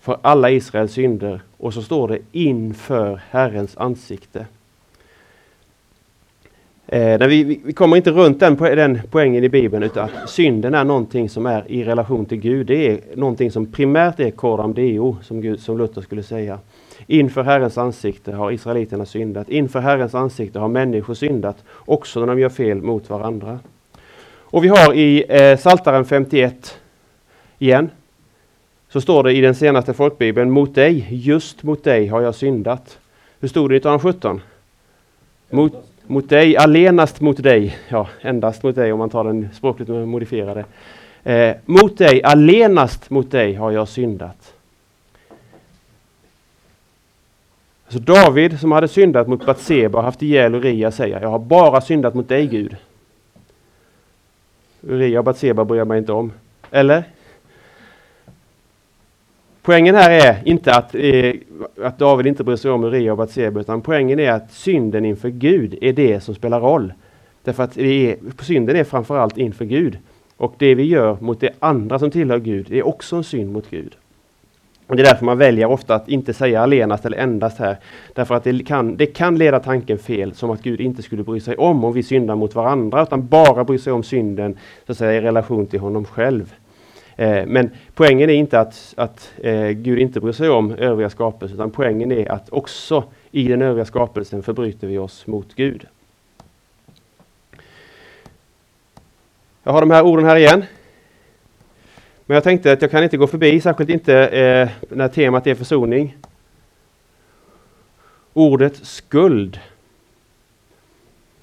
för alla Israels synder och så står det inför Herrens ansikte. Eh, vi, vi, kommer inte runt den, den poängen i Bibeln utan att synden är någonting som är i relation till Gud. Det är någonting som primärt är coram deo, som, Gud, som Luther skulle säga. Inför Herrens ansikte har israeliterna syndat. Inför Herrens ansikte har människor syndat, också när de gör fel mot varandra. Och vi har i eh, Saltaren 51 igen, så står det i den senaste folkbibeln, mot dig, just mot dig har jag syndat. Hur stod det 1917? Mot, mot dig, allenast mot dig, ja endast mot dig om man tar den språkligt modifierade. Eh, mot dig, allenast mot dig har jag syndat. Så David som hade syndat mot Batseba och haft ihjäl Uria säger, jag har bara syndat mot dig Gud. Uria och Batseba bryr jag mig inte om. Eller? Poängen här är inte att, eh, att David inte bryr sig om Uria och Batseba, utan poängen är att synden inför Gud är det som spelar roll. Därför att är, synden är framförallt inför Gud. Och det vi gör mot det andra som tillhör Gud är också en synd mot Gud. Och det är därför man väljer ofta att inte säga allenast eller endast här. Därför att det kan, det kan leda tanken fel, som att Gud inte skulle bry sig om om vi syndar mot varandra, utan bara bry sig om synden så att säga, i relation till honom själv. Eh, men poängen är inte att, att eh, Gud inte bryr sig om övriga skapelser, utan poängen är att också i den övriga skapelsen förbryter vi oss mot Gud. Jag har de här orden här igen. Men jag tänkte att jag kan inte gå förbi, särskilt inte eh, när temat är försoning. Ordet skuld.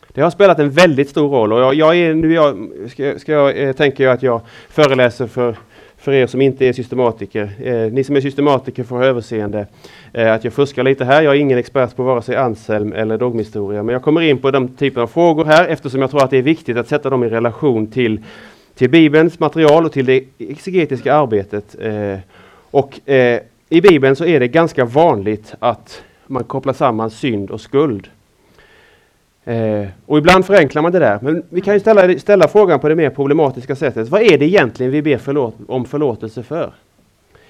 Det har spelat en väldigt stor roll och jag, jag är, nu jag, ska, ska jag, eh, tänker jag att jag föreläser för, för er som inte är systematiker. Eh, ni som är systematiker får ha överseende eh, att jag fuskar lite här. Jag är ingen expert på vare sig Anselm eller dogmhistoria, men jag kommer in på den typen av frågor här eftersom jag tror att det är viktigt att sätta dem i relation till till Bibelns material och till det exegetiska arbetet. Eh, och eh, i Bibeln så är det ganska vanligt att man kopplar samman synd och skuld. Eh, och ibland förenklar man det där, men vi kan ju ställa, ställa frågan på det mer problematiska sättet. Vad är det egentligen vi ber förlåt, om förlåtelse för?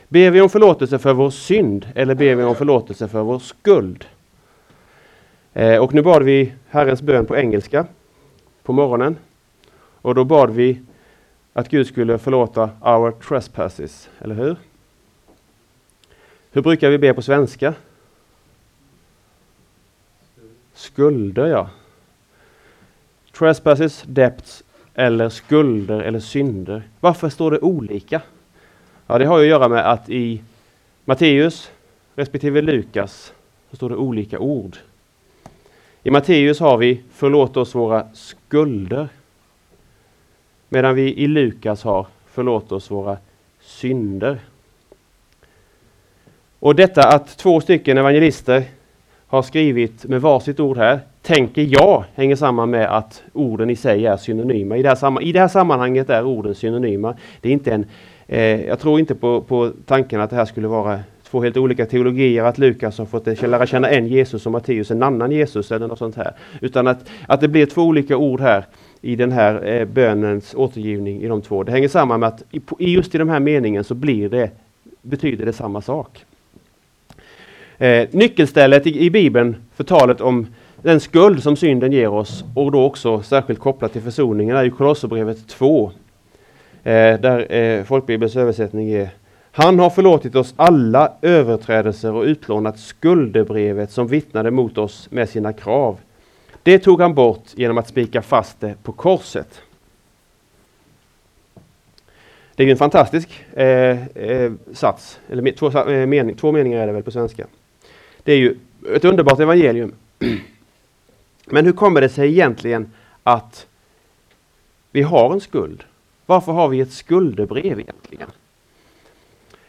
Ber vi om förlåtelse för vår synd eller ber vi om förlåtelse för vår skuld? Eh, och nu bad vi Herrens bön på engelska på morgonen. Och då bad vi att Gud skulle förlåta our trespasses, eller hur? Hur brukar vi be på svenska? Skulder, ja. Trespasses, debts eller skulder eller synder. Varför står det olika? Ja, det har ju att göra med att i Matteus respektive Lukas så står det olika ord. I Matteus har vi förlåt oss våra skulder. Medan vi i Lukas har förlåt oss våra synder. Och detta att två stycken evangelister har skrivit med varsitt ord här, tänker jag hänger samman med att orden i sig är synonyma. I det här, i det här sammanhanget är orden synonyma. Det är inte en, eh, jag tror inte på, på tanken att det här skulle vara två helt olika teologier, att Lukas har fått lära känna en Jesus och Matteus en annan Jesus eller något sånt här. Utan att, att det blir två olika ord här i den här eh, bönens återgivning i de två. Det hänger samman med att i, just i de här meningen så blir det, betyder det samma sak. Eh, nyckelstället i, i Bibeln för talet om den skuld som synden ger oss och då också särskilt kopplat till försoningen är ju Kolosserbrevet 2. Eh, där eh, folkbibelns översättning är Han har förlåtit oss alla överträdelser och utplånat skuldebrevet som vittnade mot oss med sina krav. Det tog han bort genom att spika fast det på korset. Det är ju en fantastisk eh, eh, sats, eller två, eh, mening, två meningar är det väl på svenska. Det är ju ett underbart evangelium. [clears throat] Men hur kommer det sig egentligen att vi har en skuld? Varför har vi ett skuldebrev egentligen?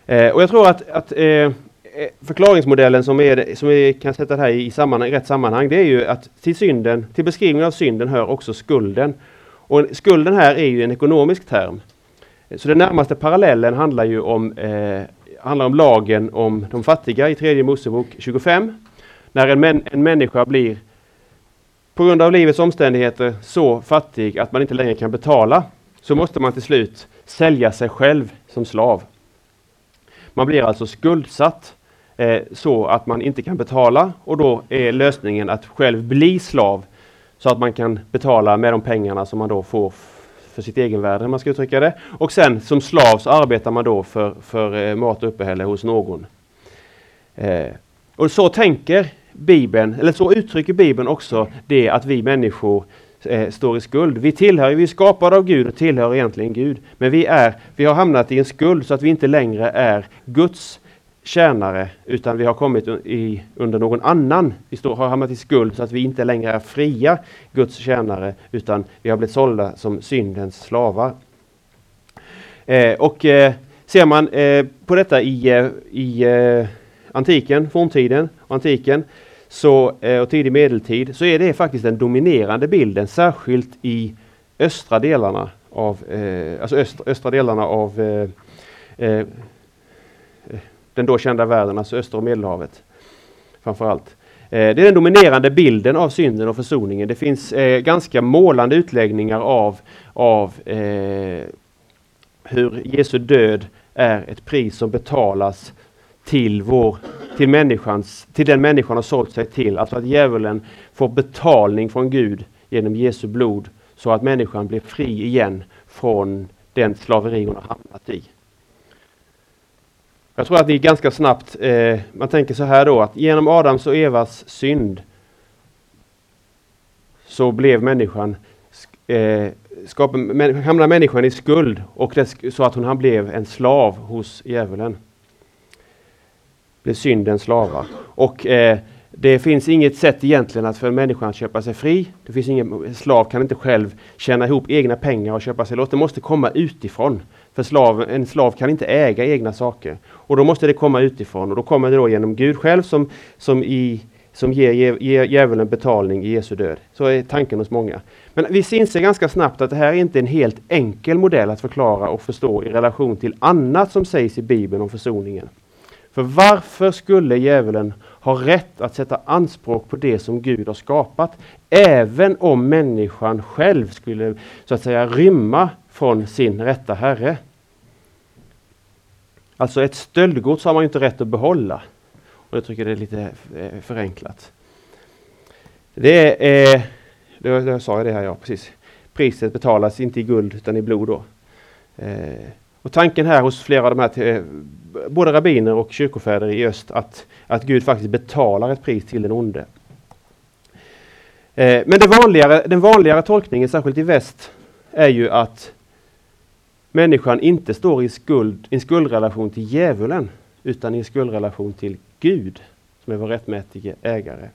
Eh, och jag tror att, att Eh, Eh, förklaringsmodellen som, är, som vi kan sätta det här i, sammanhang, i rätt sammanhang, det är ju att till synden, till beskrivningen av synden hör också skulden. Och skulden här är ju en ekonomisk term. Så den närmaste parallellen handlar ju om, eh, handlar om lagen om de fattiga i tredje Mosebok 25. När en, män, en människa blir på grund av livets omständigheter så fattig att man inte längre kan betala, så måste man till slut sälja sig själv som slav. Man blir alltså skuldsatt eh, så att man inte kan betala och då är lösningen att själv bli slav så att man kan betala med de pengarna som man då får för sitt egenvärde, om man ska uttrycka det. Och sen som slav så arbetar man då för, för eh, mat och uppehälle hos någon. Eh, och så tänker Bibeln, eller så uttrycker Bibeln också det att vi människor eh, står i skuld. Vi tillhör, vi är skapade av Gud och tillhör egentligen Gud. Men vi, är, vi har hamnat i en skuld så att vi inte längre är Guds tjänare utan vi har kommit i, under någon annan. Vi står, har hamnat i skuld så att vi inte längre är fria Guds tjänare utan vi har blivit sålda som syndens slavar. Eh, och eh, ser man eh, på detta i, eh, i eh, antiken, forntiden och antiken så, eh, och tidig medeltid så är det faktiskt den dominerande bilden särskilt i östra delarna av, eh, alltså östra, östra delarna av eh, den då kända världen, alltså Öster och Medelhavet. Framförallt. Eh, det är den dominerande bilden av synden och försoningen. Det finns eh, ganska målande utläggningar av, av eh, hur Jesu död är ett pris som betalas till, vår, till, människans, till den människan har sålt sig till. Alltså att djävulen får betalning från Gud genom Jesu blod så att människan blir fri igen från den slaveri hon har hamnat i. Jag tror att ni ganska snabbt, eh, man tänker så här då att genom Adams och Evas synd så blev människan, eh, skap, hamnade människan i skuld och det, så att hon blev en slav hos djävulen. Blev syndens slava. Och eh, det finns inget sätt egentligen att för människan att köpa sig fri. Det finns ingen, slav kan inte själv tjäna ihop egna pengar och köpa sig loss. Det måste komma utifrån. För slav, en slav kan inte äga egna saker. Och då måste det komma utifrån och då kommer det då genom Gud själv som, som, i, som ger, ger djävulen betalning i Jesu död. Så är tanken hos många. Men vi inser ganska snabbt att det här är inte en helt enkel modell att förklara och förstå i relation till annat som sägs i Bibeln om försoningen. För varför skulle djävulen ha rätt att sätta anspråk på det som Gud har skapat, även om människan själv skulle så att säga rymma från sin rätta herre? Alltså ett stöldgods har man inte rätt att behålla. Och jag tycker det är lite eh, förenklat. Det är, jag sa det här ja, precis. Priset betalas inte i guld utan i blod då. Eh, och tanken här hos flera av de här, eh, både rabbiner och kyrkofäder i öst, att, att Gud faktiskt betalar ett pris till den onde. Men det vanligare, den vanligare tolkningen, särskilt i väst, är ju att människan inte står i skuld, en skuldrelation till djävulen utan i en skuldrelation till Gud som är vår rättmätige ägare.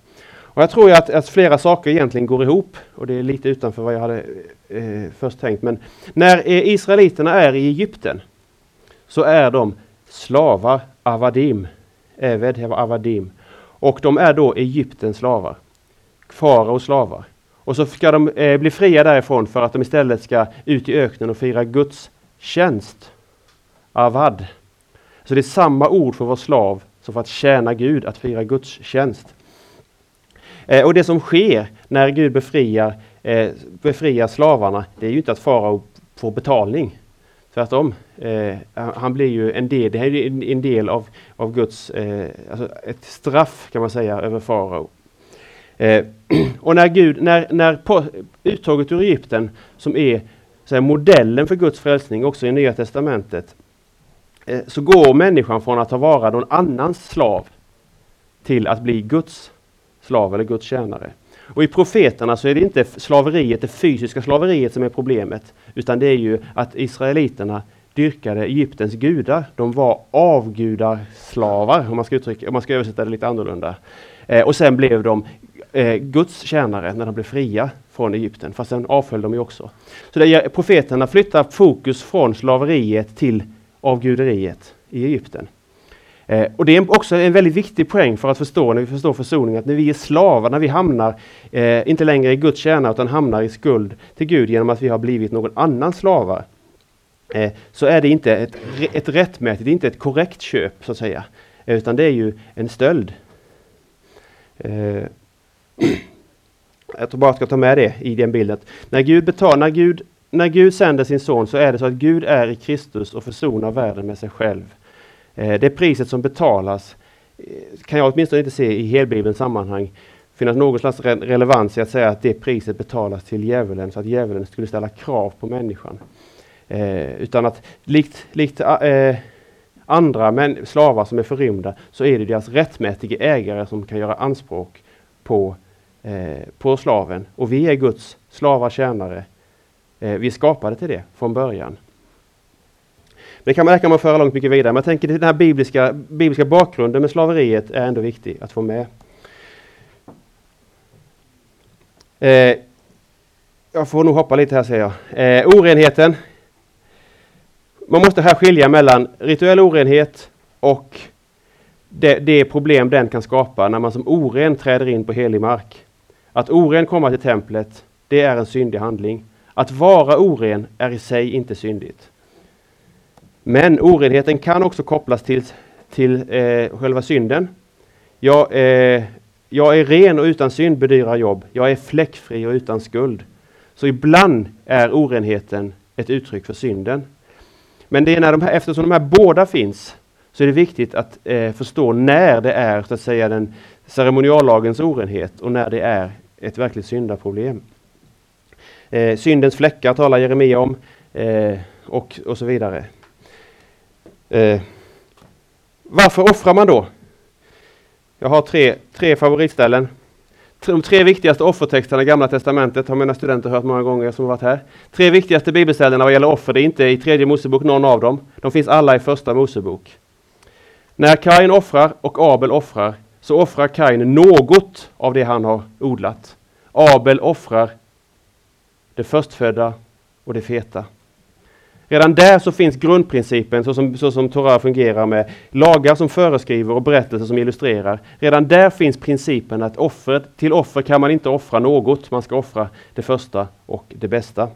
Och jag tror att, att, flera saker egentligen går ihop och det är lite utanför vad jag hade eh, först tänkt. Men när eh, Israeliterna är i Egypten så är de slavar, avadim, Eved, avadim. Och de är då Egyptens slavar, faraos slavar. Och så ska de eh, bli fria därifrån för att de istället ska ut i öknen och fira Guds tjänst. Avad. Så det är samma ord för att vara slav som för att tjäna Gud, att fira Guds tjänst. Eh, och det som sker när Gud befriar, eh, befriar slavarna, det är ju inte att farao får betalning. Tvärtom. Eh, han blir ju en del, det här är en, en del av, av Guds, eh, alltså ett straff kan man säga över farao. Eh, [clears throat] och när Gud, när, när på, uttaget ur Egypten som är så modellen för Guds frälsning också i Nya Testamentet, eh, så går människan från att ha vara någon annans slav till att bli Guds slav eller Guds tjänare. Och i profeterna så är det inte slaveriet, det fysiska slaveriet som är problemet, utan det är ju att israeliterna dyrkade Egyptens gudar. De var avgudarslavar, om man ska, uttrycka, om man ska översätta det lite annorlunda. Eh, och sen blev de eh, Guds tjänare när de blev fria från Egypten, fast sen avföll de ju också. Så det, profeterna flyttar fokus från slaveriet till avguderiet i Egypten. Eh, och det är också en väldigt viktig poäng för att förstå när vi förstår försoningen, att när vi är slavar, när vi hamnar, eh, inte längre i Guds tjänare utan hamnar i skuld till Gud genom att vi har blivit någon annan slavar, eh, så är det inte ett, ett rättmätigt, det är inte ett korrekt köp så att säga, utan det är ju en stöld. Eh, [clears throat] Jag tror bara jag ska ta med det i den bilden. När Gud, betal, när, Gud, när Gud sänder sin son så är det så att Gud är i Kristus och försonar världen med sig själv. Eh, det priset som betalas eh, kan jag åtminstone inte se i helbibelns sammanhang finnas någon slags re relevans i att säga att det priset betalas till djävulen så att djävulen skulle ställa krav på människan. Eh, utan att likt, likt eh, andra men, slavar som är förrymda så är det deras rättmätiga ägare som kan göra anspråk på, Eh, på slaven. Och vi är Guds slavar, tjänare. Eh, vi är skapade till det från början. Det kan man, det kan man föra långt mycket vidare, men jag tänker att den här bibliska, bibliska bakgrunden med slaveriet är ändå viktig att få med. Eh, jag får nog hoppa lite här ser jag. Eh, orenheten. Man måste här skilja mellan rituell orenhet och det, det, problem den kan skapa när man som oren träder in på helig mark. Att oren komma till templet, det är en syndig handling. Att vara oren är i sig inte syndigt. Men orenheten kan också kopplas till, till eh, själva synden. Jag, eh, jag är ren och utan synd, bedyrar Jobb. Jag är fläckfri och utan skuld. Så ibland är orenheten ett uttryck för synden. Men det är när de här, eftersom de här båda finns så är det viktigt att eh, förstå när det är så att säga den ceremoniallagens orenhet och när det är ett verkligt syndaproblem. Eh, syndens fläckar talar Jeremia om eh, och, och så vidare. Eh, varför offrar man då? Jag har tre, tre favoritställen. De tre viktigaste offertexterna i Gamla Testamentet har mina studenter hört många gånger som har varit här. Tre viktigaste bibelställena vad gäller offer, det är inte i tredje Mosebok någon av dem. De finns alla i första Mosebok. När Kain offrar och Abel offrar så offrar Kain något av det han har odlat. Abel offrar det förstfödda och det feta. Redan där så finns grundprincipen så som, så som Torah fungerar med lagar som föreskriver och berättelser som illustrerar. Redan där finns principen att offret, till offer kan man inte offra något, man ska offra det första och det bästa.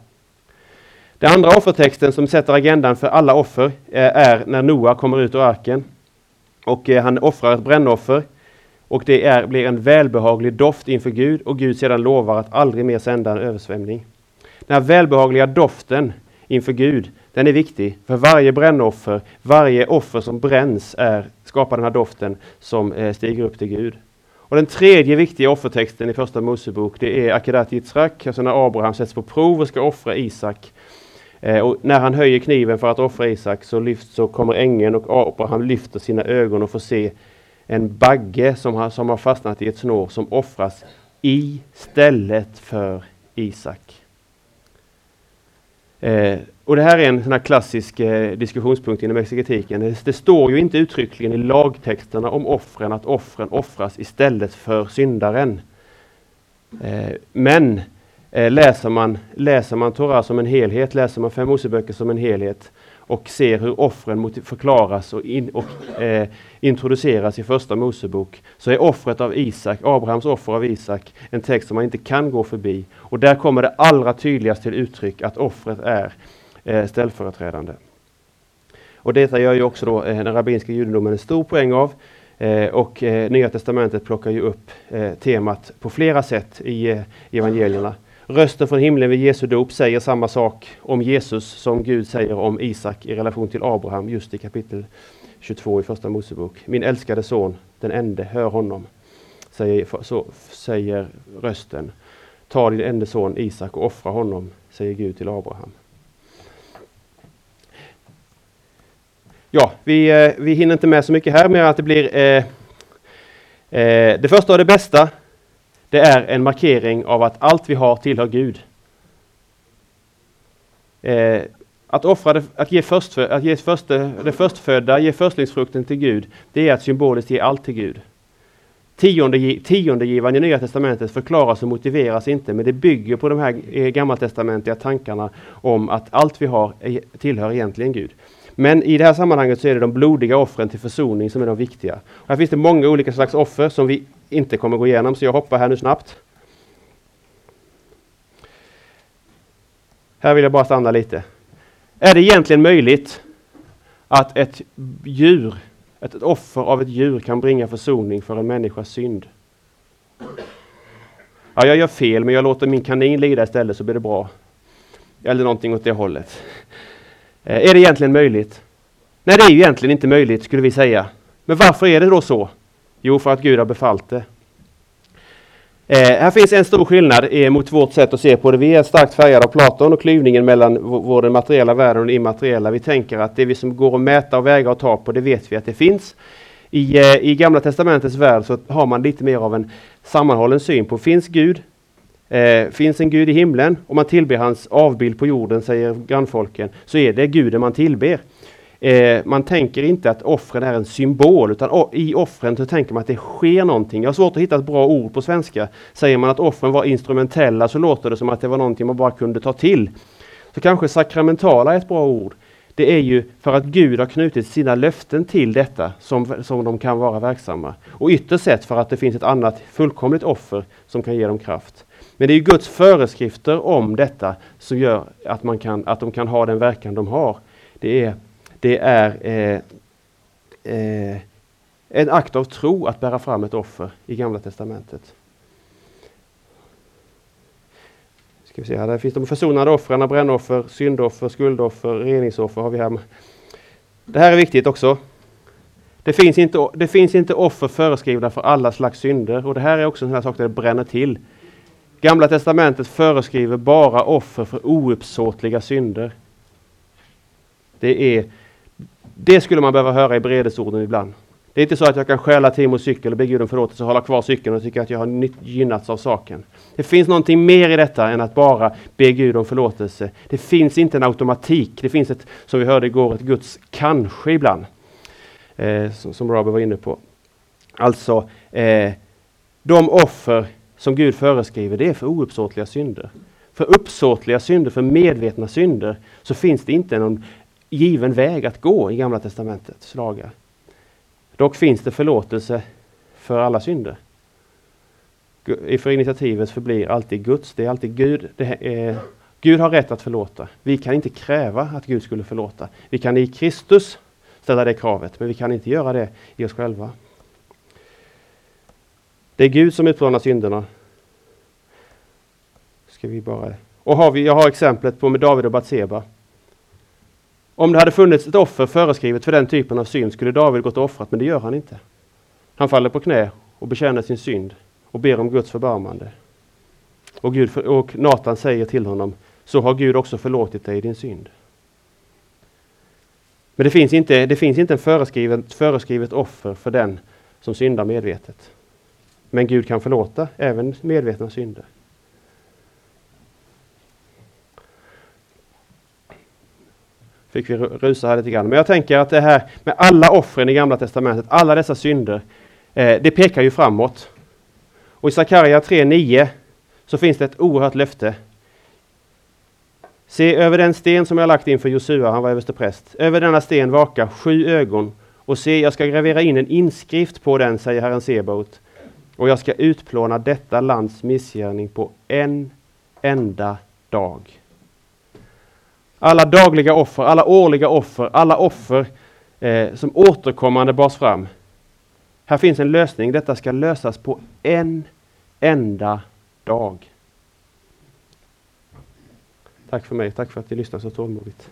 Den andra offertexten som sätter agendan för alla offer eh, är när Noa kommer ut ur arken och eh, han offrar ett brännoffer och det är, blir en välbehaglig doft inför Gud och Gud sedan lovar att aldrig mer sända en översvämning. Den här välbehagliga doften inför Gud, den är viktig. För varje brännoffer, varje offer som bränns är, skapar den här doften som eh, stiger upp till Gud. Och den tredje viktiga offertexten i första Mosebok, det är Akedat Yitzrak, alltså när Abraham sätts på prov och ska offra Isak. Eh, och när han höjer kniven för att offra Isak så, lyft, så kommer ängeln och Abraham lyfter sina ögon och får se en bagge som har, som har fastnat i ett snår som offras i stället för Isak. Eh, och det här är en sån här klassisk eh, diskussionspunkt inom exegetiken. Det, det, står ju inte uttryckligen i lagtexterna om offren att offren offras istället för syndaren. Eh, men eh, läser, man, läser man Torah som en helhet, läser man Fem Moseböcker som en helhet och ser hur offren förklaras och, in, och eh, introduceras i Första Mosebok, så är offret av Isak, Abrahams offer av Isak, en text som man inte kan gå förbi. Och där kommer det allra tydligast till uttryck att offret är eh, ställföreträdande. Och detta gör ju också då eh, den rabbinska judendomen en stor poäng av. Eh, och eh, Nya Testamentet plockar ju upp eh, temat på flera sätt i eh, evangelierna. Rösten från himlen vid Jesu dop säger samma sak om Jesus som Gud säger om Isak i relation till Abraham just i kapitel 22 i Första Mosebok. Min älskade son, den ende, hör honom, säger, så, säger rösten. Ta din enda son Isak och offra honom, säger Gud till Abraham. Ja, vi, eh, vi hinner inte med så mycket här, men att det blir eh, eh, det första och det bästa det är en markering av att allt vi har tillhör Gud. Eh, att offra det, att ge, förstfö, att ge först, det förstfödda, ge förstlingsfrukten till Gud, det är att symboliskt ge allt till Gud. Tionde, tiondegivaren i Nya Testamentet förklaras och motiveras inte, men det bygger på de här eh, gammaltestamentliga tankarna om att allt vi har tillhör egentligen Gud. Men i det här sammanhanget så är det de blodiga offren till försoning som är de viktiga. Här finns det många olika slags offer som vi inte kommer gå igenom, så jag hoppar här nu snabbt. Här vill jag bara stanna lite. Är det egentligen möjligt att ett djur, ett offer av ett djur kan bringa försoning för en människas synd? Ja, jag gör fel, men jag låter min kanin lida istället så blir det bra. Eller någonting åt det hållet. Eh, är det egentligen möjligt? Nej, det är ju egentligen inte möjligt skulle vi säga. Men varför är det då så? Jo, för att Gud har befallt det. Eh, här finns en stor skillnad eh, mot vårt sätt att se på det. Vi är starkt färgade av Platon och klyvningen mellan vår den materiella världen och den immateriella. Vi tänker att det vi som går att mäta och väga och ta på, det vet vi att det finns. I, eh, I Gamla Testamentets värld så har man lite mer av en sammanhållen syn på, finns Gud? Eh, finns en Gud i himlen? Om man tillber hans avbild på jorden, säger grannfolken, så är det guden man tillber. Eh, man tänker inte att offren är en symbol, utan i offren så tänker man att det sker någonting. Jag har svårt att hitta ett bra ord på svenska. Säger man att offren var instrumentella så låter det som att det var någonting man bara kunde ta till. Så kanske sakramentala är ett bra ord. Det är ju för att Gud har knutit sina löften till detta som, som de kan vara verksamma. Och ytterst sett för att det finns ett annat fullkomligt offer som kan ge dem kraft. Men det är Guds föreskrifter om detta som gör att, man kan, att de kan ha den verkan de har. Det är det är eh, eh, en akt av tro att bära fram ett offer i Gamla Testamentet. Ska vi se här, där finns de försonade offren, brännoffer, syndoffer, skuldoffer, reningsoffer har vi här. Det här är viktigt också. Det finns, inte, det finns inte offer föreskrivna för alla slags synder och det här är också en sån sak där det bränner till. Gamla Testamentet föreskriver bara offer för ouppsåtliga synder. Det är det skulle man behöva höra i bredesorden ibland. Det är inte så att jag kan stjäla Timos cykel och be Gud om förlåtelse och hålla kvar cykeln och tycka att jag har gynnats av saken. Det finns någonting mer i detta än att bara be Gud om förlåtelse. Det finns inte en automatik. Det finns ett, som vi hörde igår, ett Guds kanske ibland. Eh, som, som Robert var inne på. Alltså, eh, de offer som Gud föreskriver, det är för ouppsåtliga synder. För uppsåtliga synder, för medvetna synder, så finns det inte någon given väg att gå i Gamla Testamentets lagar. Dock finns det förlåtelse för alla synder. För initiativet förblir alltid Guds. Det är alltid Gud. Är, Gud har rätt att förlåta. Vi kan inte kräva att Gud skulle förlåta. Vi kan i Kristus ställa det kravet, men vi kan inte göra det i oss själva. Det är Gud som utplånar synderna. Ska vi bara... Och har vi, jag har exemplet på med David och Batseba. Om det hade funnits ett offer föreskrivet för den typen av synd skulle David gått och offrat, men det gör han inte. Han faller på knä och bekänner sin synd och ber om Guds förbarmande. Och, Gud, och Natan säger till honom, så har Gud också förlåtit dig din synd. Men det finns inte, det finns inte en föreskrivet, föreskrivet offer för den som syndar medvetet. Men Gud kan förlåta även medvetna synder. Fick vi rusa här lite grann. Men jag tänker att det här med alla offren i Gamla Testamentet, alla dessa synder, eh, det pekar ju framåt. Och i Sakarja 3.9 så finns det ett oerhört löfte. Se över den sten som jag lagt inför Josua, han var överstepräst. Över denna sten vaka sju ögon och se, jag ska gravera in en inskrift på den, säger Herren Sebaot. Och jag ska utplåna detta lands missgärning på en enda dag. Alla dagliga offer, alla årliga offer, alla offer eh, som återkommande bars fram. Här finns en lösning. Detta ska lösas på en enda dag. Tack för mig. Tack för att ni lyssnar så tålmodigt.